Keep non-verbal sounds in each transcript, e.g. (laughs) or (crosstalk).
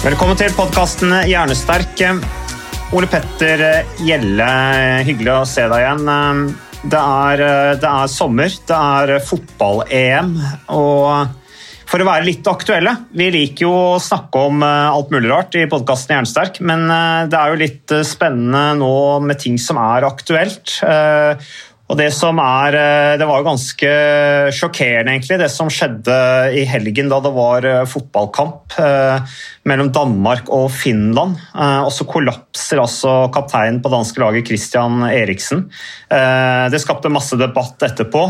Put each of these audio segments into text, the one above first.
Velkommen til podkasten Hjernesterk. Ole Petter Gjelle, hyggelig å se deg igjen. Det er, det er sommer, det er fotball-EM. Og for å være litt aktuelle Vi liker jo å snakke om alt mulig rart i podkasten Jernsterk, men det er jo litt spennende nå med ting som er aktuelt. Og det som er Det var jo ganske sjokkerende, egentlig, det som skjedde i helgen da det var fotballkamp mellom Danmark og Finland. Og så kollapser altså kapteinen på danske laget Christian Eriksen. Det skapte masse debatt etterpå.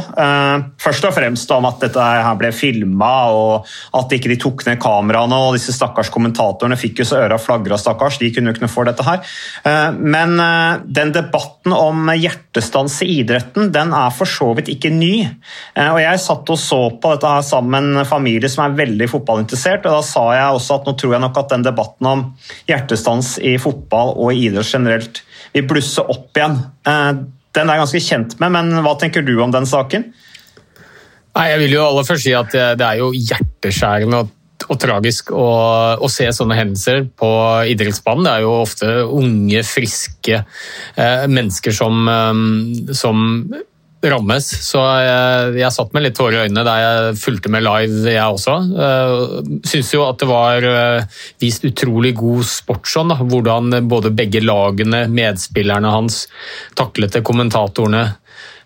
Først og fremst om at dette her ble filma, og at ikke de tok ned kameraene. Og disse stakkars kommentatorene fikk jo så øra flagra, stakkars. De kunne jo ikke noe for dette her. Men den debatten om hjertestans i idretten, den er for så vidt ikke ny. Og jeg satt og så på dette her sammen med en familie som er veldig fotballinteressert, og da sa jeg også at nå tror jeg nok at den debatten om hjertestans i fotball og i idrett generelt vil blusse opp igjen. Den er jeg ganske kjent med, men hva tenker du om den saken? Nei, jeg vil jo aller først si at det er jo hjerteskjærende og, og tragisk å, å, se sånne hendelser på idrettsbanen. Det er jo ofte unge, friske eh, mennesker som, eh, som rammes. Så jeg, jeg satt med litt tårer i øynene da jeg fulgte med live, jeg også. Eh, Syns jo at det var uh, vist utrolig god sportsånd. Hvordan både begge lagene, medspillerne hans, taklet det, kommentatorene.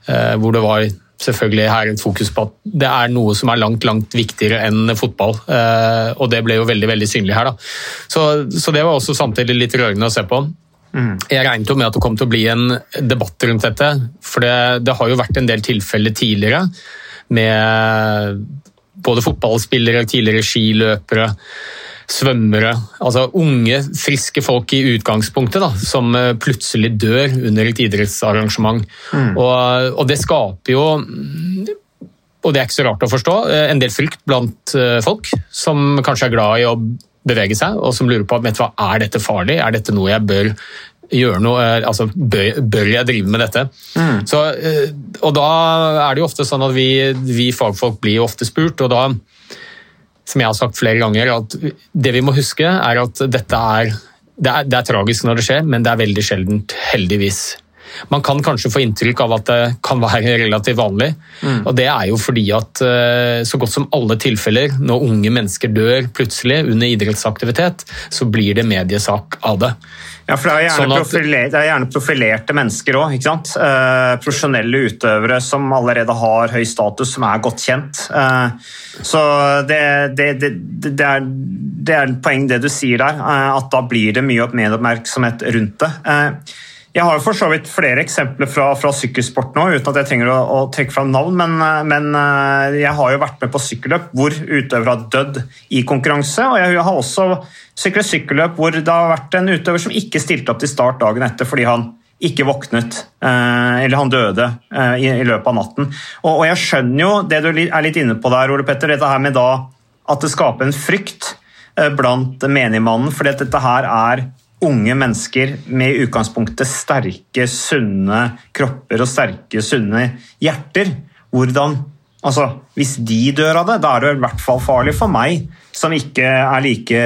Uh, hvor det var selvfølgelig her et fokus på at det er noe som er langt langt viktigere enn fotball. og det ble jo veldig veldig synlig her. da. Så, så det var også samtidig litt rørende å se på. Jeg regnet jo med at det kom til å bli en debatt rundt dette. For det, det har jo vært en del tilfeller tidligere med både fotballspillere, tidligere skiløpere, svømmere. Altså unge, friske folk i utgangspunktet da, som plutselig dør under et idrettsarrangement. Mm. Og, og det skaper jo og det er ikke så rart å forstå, en del frykt blant folk som kanskje er glad i å bevege seg, og som lurer på vet du hva, er dette farlig, er dette noe jeg bør gjøre noe, altså bør, bør jeg drive med dette? Mm. Så, og da er det jo ofte sånn at vi, vi fagfolk blir ofte spurt, og da, som jeg har sagt flere ganger, at det vi må huske er at dette er det er, det er tragisk når det skjer, men det er veldig sjeldent, heldigvis. Man kan kanskje få inntrykk av at det kan være relativt vanlig. Mm. og Det er jo fordi at så godt som alle tilfeller, når unge mennesker dør plutselig under idrettsaktivitet, så blir det mediesak av det. Ja, for det er gjerne, sånn at, profilerte, det er gjerne profilerte mennesker òg. Eh, profesjonelle utøvere som allerede har høy status, som er godt kjent. Eh, så det, det, det, det, er, det er poeng det du sier der, eh, at da blir det mye medieoppmerksomhet rundt det. Eh, jeg har jo for så vidt flere eksempler fra, fra sykkelsport nå, uten at jeg trenger å, å trekke fram navn, men, men, jeg har jo vært med på sykkelløp hvor utøvere har dødd i konkurranse. Og jeg har også syklet sykkelløp hvor det har vært en utøver som ikke stilte opp til start dagen etter fordi han ikke våknet, eller han døde i, løpet av natten. Og, og, jeg skjønner jo det du er litt inne på der, Ole Petter, dette her med da at det skaper en frykt blant menigmannen, fordi dette her er unge mennesker med i utgangspunktet sterke, sunne kropper og sterke, sunne hjerter. Hvordan Altså, Hvis de dør av det, da er det i hvert fall farlig for meg, som ikke er like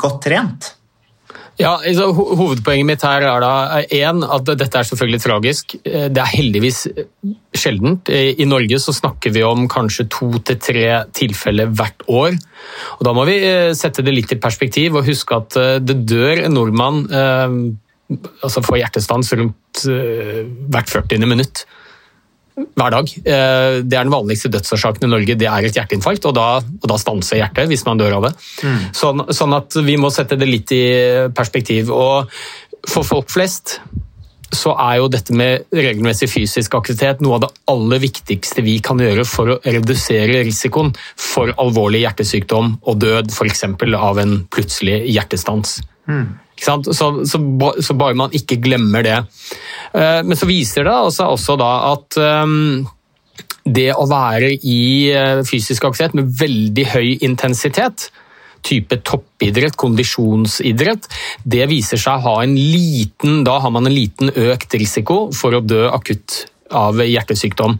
godt trent. Ja, altså, Hovedpoenget mitt her er da en, at dette er selvfølgelig tragisk. Eh, det er heldigvis sjeldent. I Norge så snakker vi om kanskje to til tre tilfeller hvert år. Og Da må vi sette det litt i perspektiv og huske at det dør en nordmann altså får hjertestans rundt hvert 40. minutt hver dag. Eh, det er den vanligste dødsårsaken i Norge, det er et hjerteinfarkt, og da, og da stanser hjertet hvis man dør av det. Mm. Sånn, sånn, at vi må sette det litt i perspektiv. Og for folk flest så er jo dette med regelmessig fysisk aktivitet noe av det aller viktigste vi kan gjøre for å redusere risikoen for alvorlig hjertesykdom og død, f.eks. av en plutselig hjertestans. Mm. Så, så, så, bare man ikke glemmer det. Eh, men så viser det altså også da at um, det å være i eh, fysisk aktivitet med veldig høy intensitet, type toppidrett, kondisjonsidrett, det viser seg å ha en liten Da har man en liten økt risiko for å dø akutt av hjertesykdom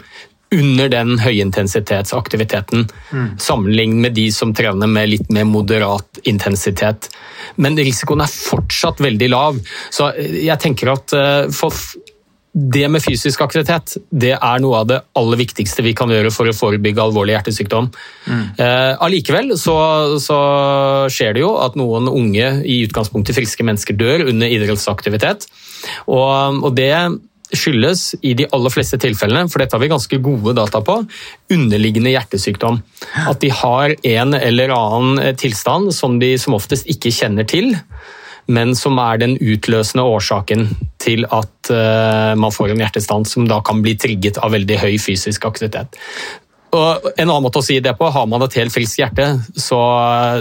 under den høyintensitetsaktiviteten, mm. sammenlignet med de som trener med litt mer moderat intensitet. Men risikoen er fortsatt veldig lav. Så jeg tenker at eh, for det med fysisk aktivitet det er noe av det aller viktigste vi kan gjøre for å forebygge alvorlig hjertesykdom. Mm. Eh, allikevel så, så, skjer det jo at noen unge, i utgangspunktet friske mennesker, dør under idrettsaktivitet. Og, og det skyldes i de aller fleste tilfellene, for dette har vi ganske gode data på, underliggende hjertesykdom. At de har en eller annen eh, tilstand som de som oftest ikke kjenner til, men som er den utløsende årsaken til at uh, man får en hjertestans som da kan bli trigget av veldig høy fysisk aktivitet. Og en annen måte å si det på, Har man et helt friskt hjerte, så,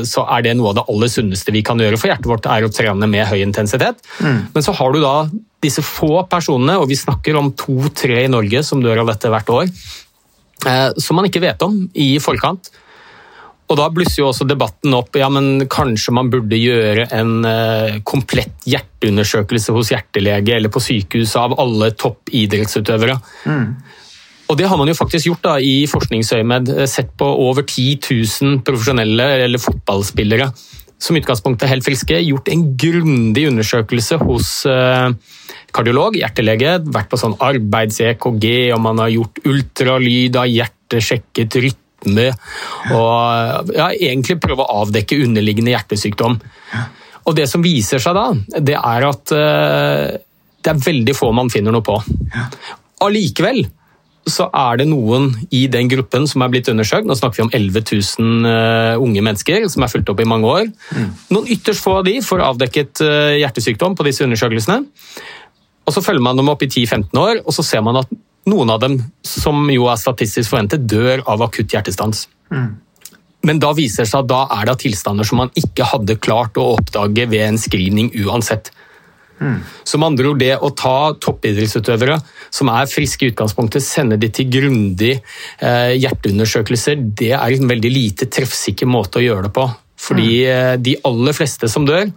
så, er det noe av det aller sunneste vi kan gjøre for hjertet vårt, er å trene med høy intensitet. Mm. Men så har du da disse få personene, og vi snakker om to-tre i Norge som dør av dette hvert år, eh, som man ikke vet om i forkant. Og Da blusser jo også debatten opp ja, men kanskje man burde gjøre en eh, komplett hjerteundersøkelse hos hjertelege eller på sykehuset av alle toppidrettsutøvere. Mm. Og Det har man jo faktisk gjort da, i forskningsøyemed. Eh, sett på over 10 000 profesjonelle eller fotballspillere som utgangspunkt er helt friske. Gjort en grundig undersøkelse hos uh, kardiolog, hjertelege. Vært på sånn arbeids-EKG, og man har gjort ultralyd av hjertet, sjekket rytme. Og ja, egentlig prøve å avdekke underliggende hjertesykdom. Og Det som viser seg da, det er at uh, det er veldig få man finner noe på. Allikevel så er det noen i den gruppen som er blitt undersøkt. Nå snakker vi om 11 000 uh, unge mennesker som er fulgt opp i mange år. Mm. Noen ytterst få av de får avdekket uh, hjertesykdom på disse undersøkelsene. Og Så følger man dem opp i 10-15 år, og så ser man at noen av dem, som jo er statistisk forventet, dør av akutt hjertestans. Mm. Men da viser det seg at da er det tilstander som man ikke hadde klart å oppdage ved en screening uansett. Mm. Som andre ord, det å ta toppidrettsutøvere som er friske i utgangspunktet, sende de til grundig eh, hjerteundersøkelser, det er en veldig lite treffsikker måte å gjøre det på. Fordi mm. eh, de aller fleste som dør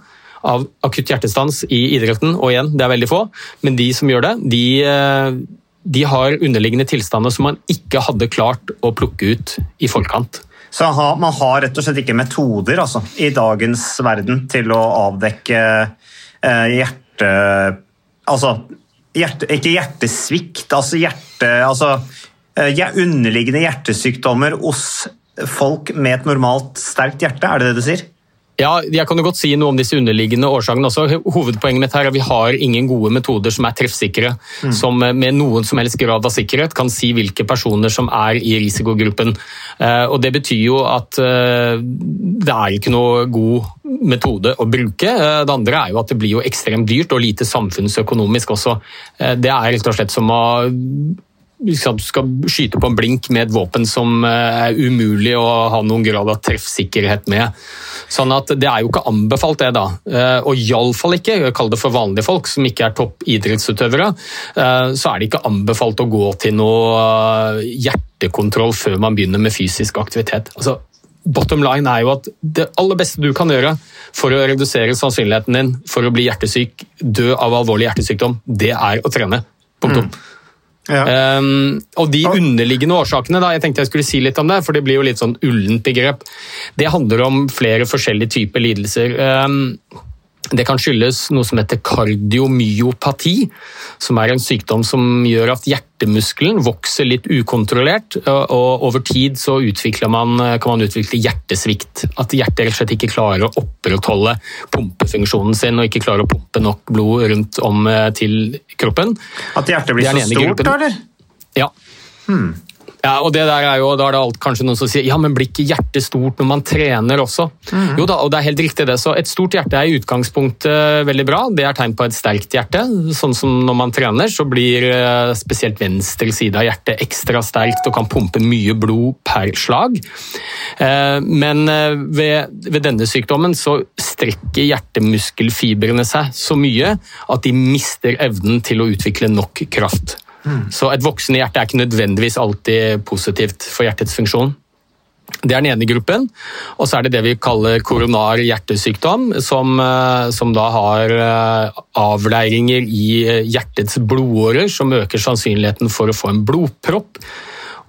av akutt hjertestans i idretten, og igjen, det er veldig få, men de som gjør det, de, eh, de har underliggende tilstander som man ikke hadde klart å plukke ut i forkant. Så man har rett og slett ikke metoder altså, i dagens verden til å avdekke eh, hjerte hjerte... Altså hjerte, ikke hjertesvikt, altså hjerte... Altså eh, underliggende hjertesykdommer hos folk med et normalt sterkt hjerte, er det det du sier? Ja, jeg kan jo godt si noe om disse underliggende årsakene også. Hovedpoenget mitt her er at vi har ingen gode metoder som er treffsikre, mm. som med noen som helst grad av sikkerhet kan si hvilke personer som er i risikogruppen. Eh, og Det betyr jo at eh, det er ikke noe god metode å bruke. Eh, det andre er jo at det blir jo ekstremt dyrt og lite samfunnsøkonomisk også. Det er rett og slett som å du skal skyte på en blink med et våpen som eh, er umulig å ha noen grad av treffsikkerhet med. Sånn at Det er jo ikke anbefalt, det. da. Eh, og iallfall ikke, kall det for vanlige folk som ikke er toppidrettsutøvere, eh, så er det ikke anbefalt å gå til noe hjertekontroll før man begynner med fysisk aktivitet. Altså, bottom line er jo at det aller beste du kan gjøre for å redusere sannsynligheten din for å bli hjertesyk, dø av alvorlig hjertesykdom, det er å trene. Punktum. Mm. Ja. Um, og de underliggende årsakene, da, jeg tenkte jeg skulle si litt om det, for det blir jo litt sånn ullent begrep. Det handler om flere forskjellige typer lidelser. Um, Det kan skyldes noe som heter kardiomyopati, som er en sykdom som gjør at hjertemuskelen vokser litt ukontrollert, og over tid så man, kan man utvikle hjertesvikt. At hjertet rett og slett ikke klarer å opprettholde pumpefunksjonen sin og ikke klarer å pumpe nok blod rundt om eh, til kroppen. At hjertet blir så stort, eller? Ja. Hmm. Ja, og det der er jo, Da er det alt, kanskje noen som sier ja, men blir ikke hjertet stort når man trener også? Mm. Jo da, og det er helt riktig det. Så Et stort hjerte er i utgangspunktet veldig bra. Det er tegn på et sterkt hjerte. Sånn som når man trener, så blir eh, spesielt venstre side av hjertet ekstra sterkt og kan pumpe mye blod per slag. Eh, men eh, ved, ved denne sykdommen så strekker hjertemuskelfibrene seg så mye at de mister evnen til å utvikle nok kraft. Så et voksende hjerte er ikke nødvendigvis alltid positivt for hjertets funksjon. Det er den ene gruppen. Og så er det det vi kaller koronar hjertesykdom, som, eh, som da har eh, avleiringer i eh, hjertets blodårer, som øker sannsynligheten for å få en blodpropp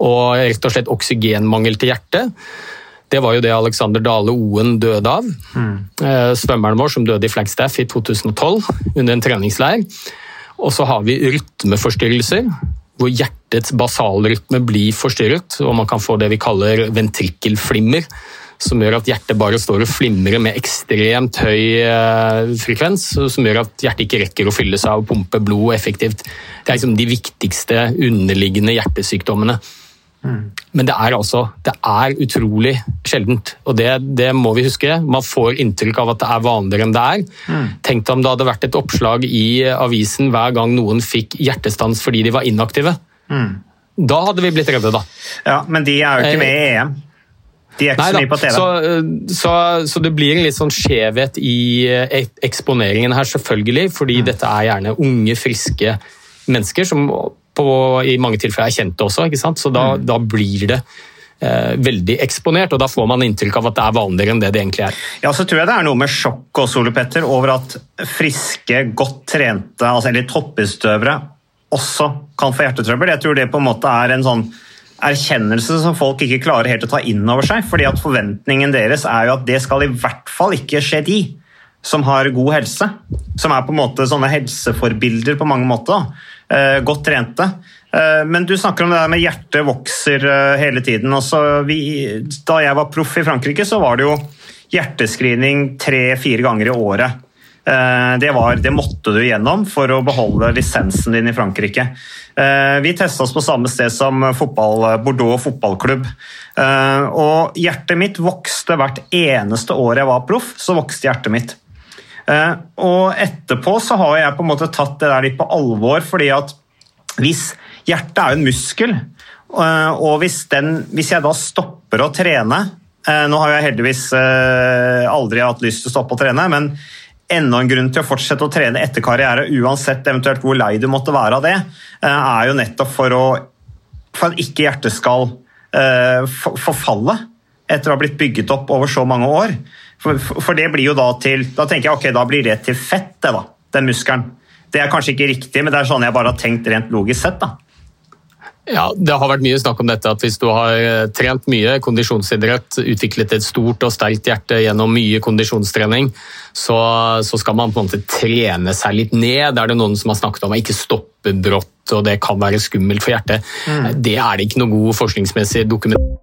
og rett og slett oksygenmangel til hjertet. Det var jo det Alexander Dale Oen døde av. Mm. Svømmeren vår som døde i Flagstaff i 2012 under en treningsleir. Og så har vi rytmeforstyrrelser, hvor hjertets basalrytme blir forstyrret. og Man kan få det vi kaller ventrikkelflimmer, som gjør at hjertet bare står og flimrer med ekstremt høy eh, frekvens. Som gjør at hjertet ikke rekker å fylle seg og pumpe blod effektivt. Det er liksom de viktigste underliggende hjertesykdommene. Men det er altså det er utrolig sjeldent, og det, det, må vi huske. Man får inntrykk av at det er vanligere enn det er. Mm. Tenk deg om det hadde vært et oppslag i avisen hver gang noen fikk hjertestans fordi de var inaktive. Mm. Da hadde vi blitt redde, da. Ja, Men de er jo ikke med i eh, EM. De er ikke Nei, så mye på TV. Så, så, så, det blir en litt sånn skjevhet i eh, eksponeringen her, selvfølgelig. Fordi mm. dette er gjerne unge, friske mennesker som på, i mange tilfeller er kjente også, ikke sant? så da, mm. da blir det eh, veldig eksponert, og da får man inntrykk av at det er vanligere enn det det egentlig er. Ja, så tror jeg det er noe med sjokk også, Ole Petter, over at friske, godt trente, altså, eller toppidrettsutøvere også kan få hjertetrøbbel. Jeg tror det på en måte er en sånn erkjennelse som folk ikke klarer helt å ta inn over seg. fordi at Forventningen deres er jo at det skal i hvert fall ikke skje de som har god helse. Som er på en måte sånne helseforbilder på mange måter. Eh, godt trente. Eh, men du snakker om det der med hjertet vokser eh, hele tiden. Vi, da jeg var proff i Frankrike, så var det jo hjertescreening tre-fire ganger i året. Det, var, det, måtte du gjennom for å beholde lisensen din i Frankrike. Vi testa oss på samme sted som fotball, Bordeaux fotballklubb. Og hjertet mitt vokste hvert eneste år jeg var proff. så vokste hjertet mitt. Eh, og etterpå så har jeg på en måte tatt det der litt på alvor, fordi at hvis hjertet er en muskel, eh, og hvis, den, hvis jeg da stopper å trene eh, Nå har jeg heldigvis aldri hatt lyst til å stoppe å trene, men enda en grunn til å fortsette å trene etter karriere, uansett eventuelt hvor lei du måtte være av det, er jo nettopp for, å, for at ikke hjertet skal forfalle etter å ha blitt bygget opp over så mange år. For, for, det blir jo da til Da tenker jeg ok, da blir det til fett, det da, den muskelen. Det er kanskje ikke riktig, men det er sånn jeg bare har tenkt rent logisk sett. da. Ja, Det har vært mye snakk om dette at hvis du har eh, trent mye kondisjonsidrett, utviklet et stort og sterkt hjerte gjennom mye kondisjonstrening, så, så, skal man på en måte trene seg litt ned. Det er det noen som har snakket om å ikke stoppe brått, og det kan være skummelt for hjertet. Mm. Det er det ikke noe god forskningsmessig dokument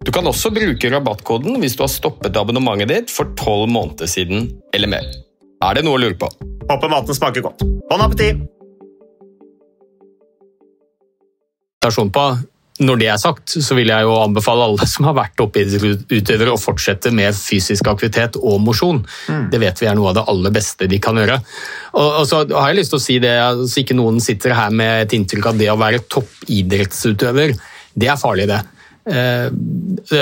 Du kan også bruke rabattkoden hvis du har stoppet abonnementet ditt for tolv måneder siden eller mer. Er det noe å lure på? Håper maten smaker godt. Bon appétit! Når det er sagt, så vil jeg jo anbefale alle som har vært toppidrettsutøvere å fortsette med fysisk aktivitet og mosjon. Mm. Det vet vi er noe av det aller beste de kan gjøre. Og, og så har jeg lyst til å si det, så ikke noen sitter her med et inntrykk av det å være toppidrettsutøver, det er farlig, det. Eh,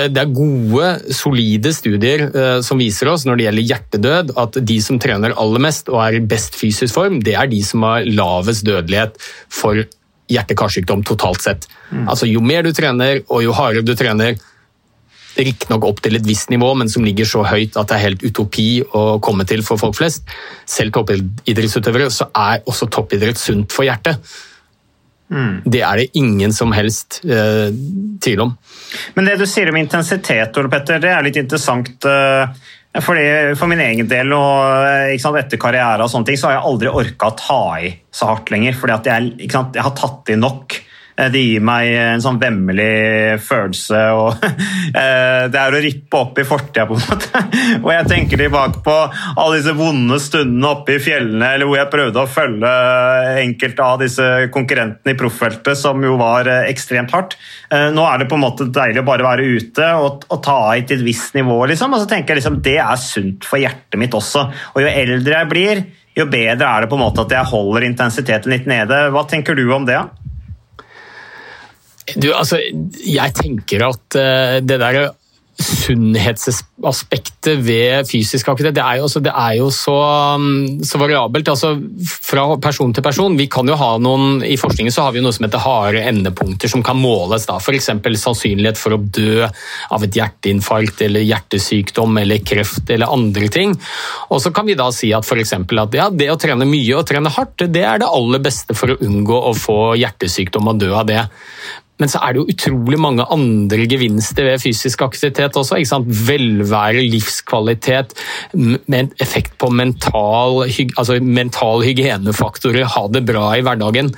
det er gode, solide studier eh, som viser oss når det gjelder hjertedød, at de som trener aller mest og er i best fysisk form, det er de som har lavest dødelighet for hjerte-karsykdom totalt sett. Mm. Altså Jo mer du trener og jo hardere du trener, riktignok opp til et visst nivå, men som ligger så høyt at det er helt utopi å komme til for folk flest, selv toppidrettsutøvere, så er også toppidrett sunt for hjertet. Mm. Det er det ingen som helst eh, tvil om. Men det du sier om intensitet, Ole Petter, det er litt interessant. Eh, fordi, for min egen del, og eh, sant, etter karriere og sånne ting, så har jeg aldri orka å ta i så hardt lenger. fordi jeg, sant, jeg, har tatt i nok. Eh, det gir meg en sånn vemmelig følelse. og (laughs) eh, Det er å rippe opp i fortida, på en måte. (laughs) Og jeg tenker tilbake på alle disse vonde stundene oppe i fjellene eller hvor jeg prøvde å følge enkelte av disse konkurrentene i profffeltet, som jo var eh, ekstremt hardt. Nå er det på en måte deilig å bare være ute og, og ta i til et visst nivå. Liksom. Og så tenker jeg liksom, Det er sunt for hjertet mitt også. Og jo eldre jeg blir, jo bedre er det på en måte at jeg holder intensiteten litt nede. Hva tenker du om det? Du, altså, jeg tenker at uh, det der sunnhetsaspektet ved fysisk aktivitet, det er jo, det er jo så, um, så, variabelt. altså Fra person til person. Vi kan jo ha noen, I forskningen så har vi jo noe som heter harde endepunkter som kan måles. da, F.eks. sannsynlighet for å dø av et hjerteinfarkt eller hjertesykdom eller kreft eller andre ting. Og så kan vi da si at for at ja, det å trene mye og trene hardt, det er det aller beste for å unngå å få hjertesykdom og dø av det. Men så er det jo utrolig mange andre gevinster ved fysisk aktivitet også. Velvære, livskvalitet, med effekt på mental, altså mental hygienefaktorer, ha det bra i hverdagen.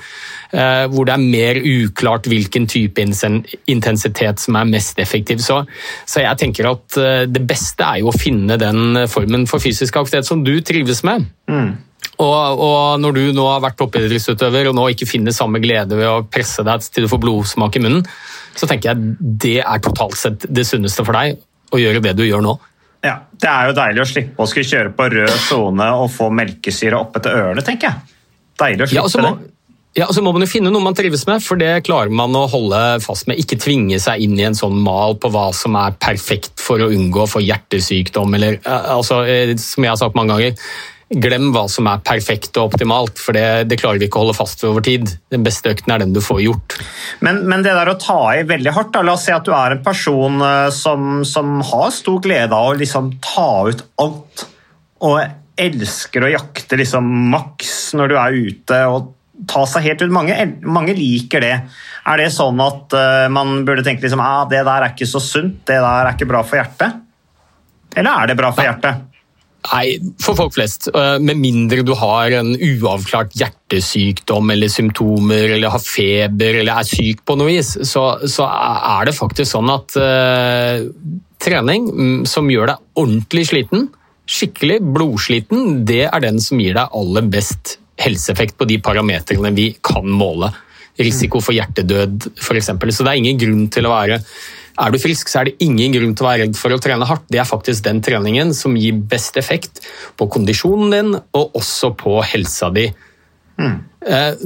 Eh, hvor det er mer uklart hvilken type intensitet som er mest effektiv. Så, så jeg tenker at eh, det beste er jo å finne den formen for fysisk aktivitet som du trives med. Mm. Og, og, når du nå har vært toppidrettsutøver og nå ikke finner samme glede ved å presse deg til du får blodsmak i munnen, så tenker jeg det er totalt sett det sunneste for deg å gjøre det du gjør nå. Ja, Det er jo deilig å slippe å skulle kjøre på rød sone og få melkesyre opp etter ørene, tenker jeg. Deilig å slippe ja, altså, det. Ja, og så må man jo finne noe man trives med, for det klarer man å holde fast med. Ikke tvinge seg inn i en sånn mal på hva som er perfekt for å unngå å få hjertesykdom, eller eh, altså, eh, som jeg har sagt mange ganger. Glem hva som er perfekt og optimalt, for det, det klarer vi ikke å holde fast ved over tid. Den beste økten er den du får gjort. Men, men det der å ta i veldig hardt, da, la oss si at du er en person eh, som, som har stor glede av å liksom ta ut alt, og elsker å jakte liksom maks når du er ute og ta seg helt ut. Mange, mange liker det. Er det sånn at uh, man burde tenke liksom, ah, det der er ikke så sunt, det der er ikke bra for hjertet? Eller er det bra for hjertet? Nei, for folk flest. Eh, med mindre du har en uavklart hjertesykdom eller symptomer eller har feber eller er syk på noe vis, så, så er det faktisk sånn at uh, trening mm, som gjør deg ordentlig sliten, skikkelig blodsliten, det er den som gir deg aller best helseeffekt på de parametrene vi kan måle. Risiko for hjertedød f.eks. Så det er ingen grunn til å være er du frisk, så er det ingen grunn til å være redd for å trene hardt. Det er faktisk den treningen som gir best effekt på kondisjonen din og også på helsa di. Mm.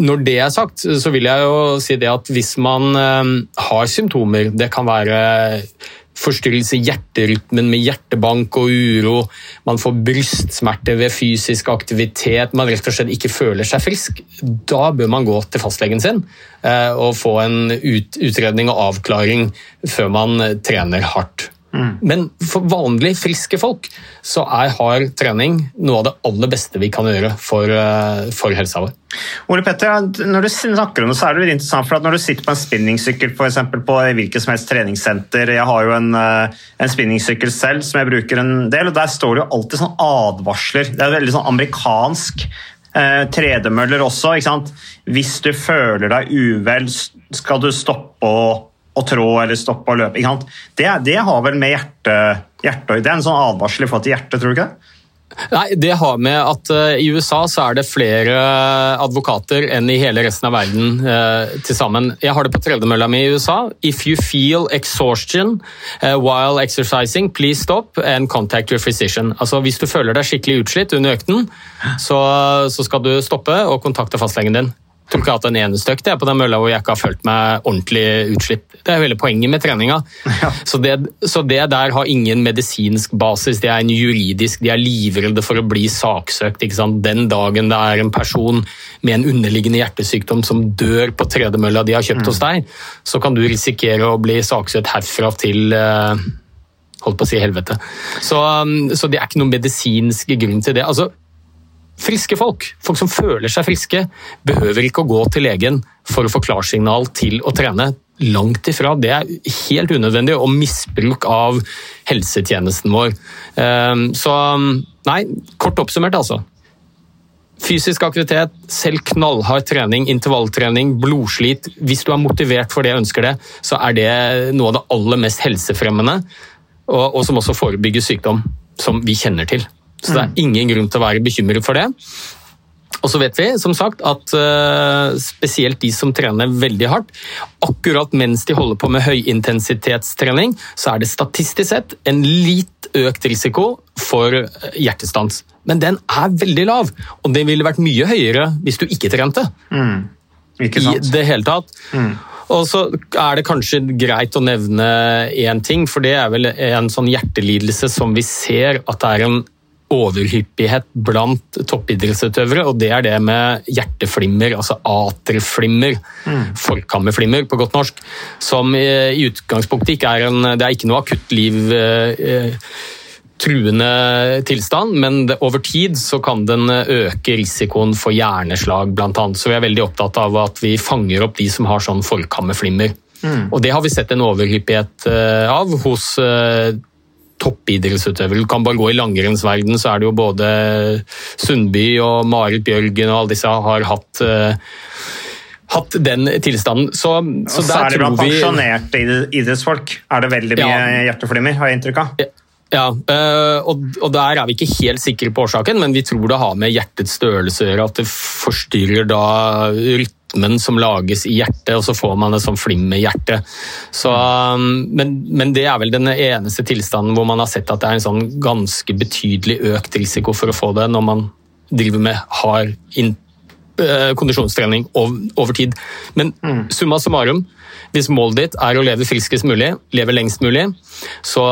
Når det er sagt, så vil jeg jo si det at hvis man eh, har symptomer, det kan være forstyrrelse i hjerterytmen med hjertebank og uro, man får brystsmerter ved fysisk aktivitet, man rett og slett ikke føler seg frisk, da bør man gå til fastlegen sin eh, og få en utredning og avklaring før man trener hardt. Mm. Men for vanlig friske folk så er hard trening noe av det aller beste vi kan gjøre for, eh, for helsa vår. Ole Petter, når du snakker om det, så er det litt interessant, for at når du sitter på en spinningsykkel for eksempel, på hvilket som helst treningssenter Jeg har jo en, eh, en spinningsykkel selv som jeg bruker en del, og der står det jo alltid sånn advarsler. Det er veldig sånn amerikansk. Eh, tredemøller også. ikke sant? Hvis du føler deg uvel, skal du stoppe å å trå eller stoppe å løpe. Det, det, har vel med hjertet hjerte, Det er en sånn advarsel i forhold til hjertet, tror du ikke det? Nei, Det har med at uh, i USA så er det flere advokater enn i hele resten av verden uh, til sammen. Jeg har det på tredemølla mi i USA. If you feel exhaustion uh, while exercising, please stop and contact your physician. Altså Hvis du føler deg skikkelig utslitt under økten, så, så skal du stoppe og kontakte fastlegen din tror ikke jeg har hatt en eneste økt på den mølla hvor jeg ikke har følt meg ordentlig utslitt. Det er hele poenget med treninga. Ja. Så, det, så, det, der har ingen medisinsk basis, det er en juridisk De er livredde for å bli saksøkt. Den dagen det er en person med en underliggende hjertesykdom som dør på tredemølla de har kjøpt mm. hos deg, så kan du risikere å bli saksøkt herfra til uh, holdt på å si helvete. Så, um, så det er ikke noen medisinsk grunn til det. Altså, Friske folk, folk som føler seg friske, behøver ikke å gå til legen for å få klarsignal til å trene. Langt ifra. Det er helt unødvendig og misbruk av helsetjenesten vår. Ehm, så nei, kort oppsummert, altså. Fysisk aktivitet, selv knallhard trening, intervalltrening, blodslit. Hvis du er motivert for det og ønsker det, så er det noe av det aller mest helsefremmende, og, og som også forebygger sykdom, som vi kjenner til. Så det er mm. ingen grunn til å være bekymret for det. Og så vet vi som sagt at uh, spesielt de som trener veldig hardt, akkurat mens de holder på med høyintensitetstrening, så er det statistisk sett en litt økt risiko for hjertestans. Men den er veldig lav, og den ville vært mye høyere hvis du ikke trente. Mm. Ikke I det hele tatt. Mm. Og så er det kanskje greit å nevne én ting, for det er vel en sånn hjertelidelse som vi ser at det er en overhyppighet blant toppidrettsutøvere, og det er det med hjerteflimmer, altså aterflimmer, mm. forkammerflimmer på godt norsk, som i utgangspunktet ikke er en Det er ikke noe akuttliv eh, truende tilstand, men over tid så kan den øke risikoen for hjerneslag, bl.a. Så vi er veldig opptatt av at vi fanger opp de som har sånn forkammerflimmer. Mm. Og Det har vi sett en overhyppighet eh, av hos eh, toppidrettsutøvere. Du kan bare gå i langrennsverden, så er det jo både Sundby og Marit Bjørgen og alle disse har hatt uh, hatt den tilstanden. Så, så og det blant pensjonerte idrettsfolk er det veldig mye ja. hjerteflimmer, har jeg inntrykk av. Ja, eh, og, Der er vi ikke helt sikre på årsaken, men vi tror det har med hjertets størrelse å gjøre. At det forstyrrer da rytmen som lages i hjertet, og så får man et sånn flimmerhjerte. Så, um, men, men, det er vel den eneste tilstanden hvor man har sett at det er en sånn ganske betydelig økt risiko for å få det når man driver med hard eh, kondisjonstrening ov- over tid. Men summa summarum, hvis målet ditt er å leve friskest mulig, leve lengst mulig, så,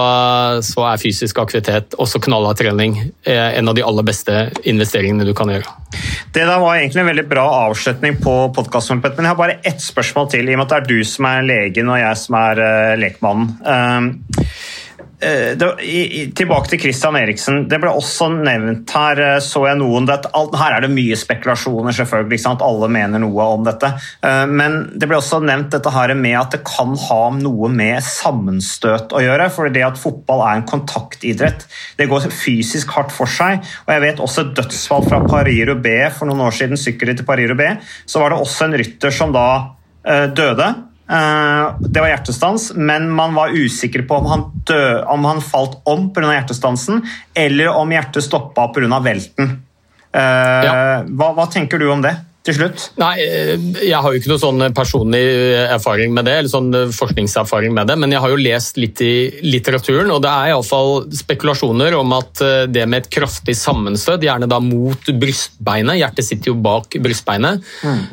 så er fysisk aktivitet, også knallhard trening, eh, en av de aller beste investeringene du kan gjøre. Det der var egentlig en veldig bra avslutning på podkasten, men jeg har bare ett spørsmål til, i og med at det er du som er legen og jeg som er uh, lekmannen. Eh, det, i, tilbake til Christian Eriksen. Det ble også nevnt her, eh, så jeg noen det, Her er det mye spekulasjoner, selvfølgelig. Alle mener noe om dette. Eh, men det ble også nevnt dette her med at det kan ha noe med sammenstøt å gjøre. For det at fotball er en kontaktidrett. Det går fysisk hardt for seg. Og jeg vet også dødsfall fra Paris-Roubais for noen år siden, sykkelritt til Paris-Roubais. Så var det også en rytter som da døde. Uh, det var hjertestans, men man var usikker på om han, dø, om han falt om pga. hjertestansen, eller om hjertet stoppa pga. velten. Uh, ja. hva, hva tenker du om det? Til slutt? Nei, eh, Jeg har jo ikke noe sånn personlig erfaring med det, eller sånn forskningserfaring med det, men jeg har jo lest litt i litteraturen, og det er iallfall spekulasjoner om at eh, det med et kraftig sammenstøt, gjerne da mot brystbeinet, hjertet sitter jo bak brystbeinet, mm.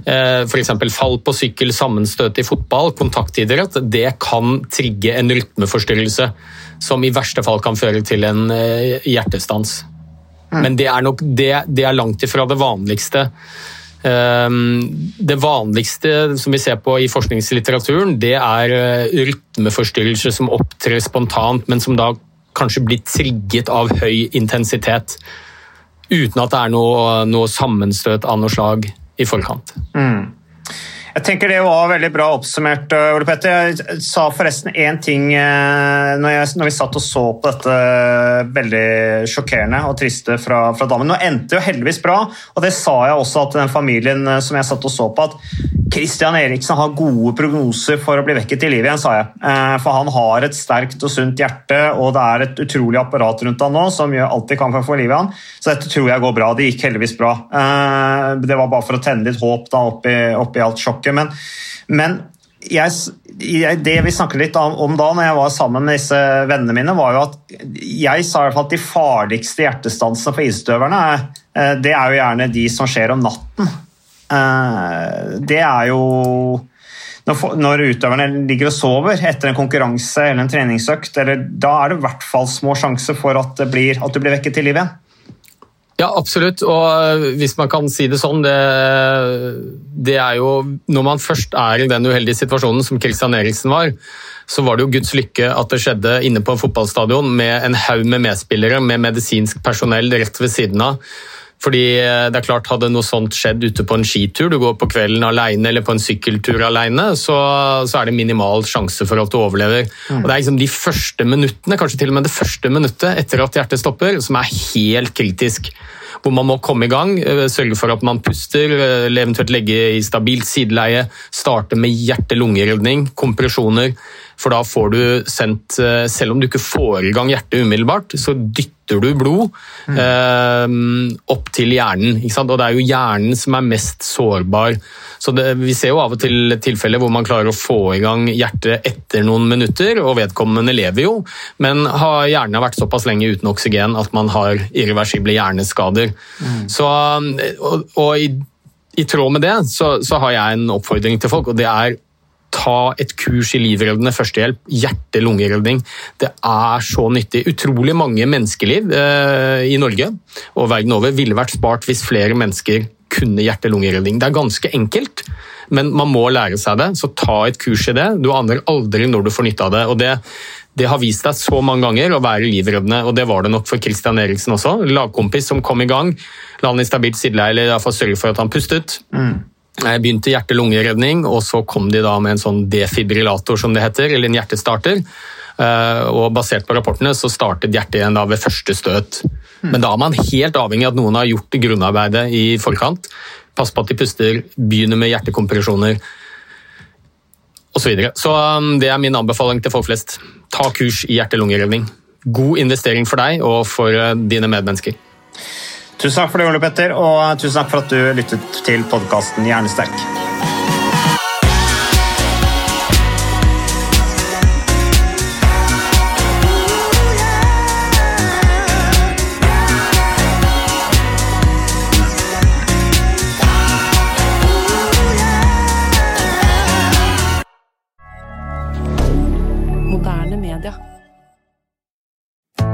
f.eks. fall på sykkel, sammenstøt i fotball, kontaktidrett, det kan trigge en rytmeforstyrrelse som i verste fall kan føre til en hjertestans. Mm. Men det er nok det, det er langt ifra det vanligste. Ehm, det vanligste som vi ser på i forskningslitteraturen, det er eh, rytmeforstyrrelser som opptrer spontant, men som da kanskje blir trigget av høy intensitet. Uten at det er noe, noe sammenstøt av noe slag i forkant. Mm. Jeg tenker Det var veldig bra oppsummert. Eh, Ole Petter. Jeg sa forresten én ting eh, når, jeg, når, vi satt og så på dette veldig sjokkerende og triste fra, fra damen. Nå endte jo heldigvis bra, og det sa jeg også til den familien eh, som jeg satt og så på. at Christian Eriksen har gode prognoser for å bli vekket til liv igjen, sa jeg. For han har et sterkt og sunt hjerte, og det er et utrolig apparat rundt han nå som gjør alt de kan for å få liv i han. Så dette tror jeg går bra. Det gikk heldigvis bra. Det var bare for å tenne litt håp da oppi, oppi alt sjokket sjokket. Men, men jeg, det vi snakket litt om da når jeg var sammen med disse vennene mine, var jo at jeg sa i hvert fall at de farligste hjertestansene for isutøverne eh, det er jo gjerne de som skjer om natten. Eh, det er jo når utøverne ligger og sover etter en konkurranse eller en treningsøkt, eller, da er det i hvert fall små sjanser for at, blir, at du blir vekket til liv igjen. Ja, absolutt. Og eh, hvis man kan si det sånn, det, det, er jo Når man først er i den uheldige situasjonen som Christian Eriksen var, så var det jo Guds lykke at det skjedde inne på en fotballstadion med en haug med medspillere, med medisinsk personell rett ved siden av. Fordi eh, det er klart Hadde noe sånt skjedd ute på en skitur, du går på kvelden alene eller på en sykkeltur alene, så, så er det minimal sjanse for at du overlever. Mm. Og Det er liksom de første minuttene, kanskje til og med det første minuttet etter at hjertet stopper, som er helt kritisk. Hvor man må komme i gang, eh, sørge for at man puster, eh, eventuelt legge i stabilt sideleie, starte med hjerte-lungeredning, kompresjoner. For da får du sendt Selv om du ikke får i gang hjertet umiddelbart, så dytter dytter du blod mm. eh, opp til hjernen. Og det er jo hjernen som er mest sårbar. Så det, Vi ser jo av og til tilfeller hvor man klarer å få i gang hjertet etter noen minutter, og vedkommende lever jo, men har hjernen vært såpass lenge uten oksygen at man har irreversible hjerneskader. Mm. Så, og, og i, i, tråd med det så, så har jeg en oppfordring til folk, og det er ta et kurs i livreddende førstehjelp, hjerte-lungeredning. Det er så nyttig. Utrolig mange menneskeliv eh, i Norge og verden over ville vært spart hvis flere mennesker kunne hjerte-lungeredning. Det er ganske enkelt, men man må lære seg det, så ta et kurs i det. Du aner aldri når du får nytte av det. og det det har vist deg så mange ganger å være livreddende, og det var det nok for Christian Eriksen også. Lagkompis som kom i gang, la han i stabilt sideleie, eller iallfall sørge for at han pustet. Mm. Jeg begynte hjerte-lungeredning, og så kom de da med en sånn defibrillator, som det heter, eller en hjertestarter. Eh, og basert på rapportene så startet hjertet igjen da ved første støt. Men da er man helt avhengig av at noen har gjort grunnarbeidet i forkant. Pass på at de puster, begynner med hjertekompresjoner osv. Så, videre. så um, det er min anbefaling til folk flest. Ta kurs i hjerte-lungeredning. God investering for deg og for uh, dine medmennesker. Tusen takk for det, Ole Petter, og tusen takk for at du lyttet til podkasten Hjernesterk.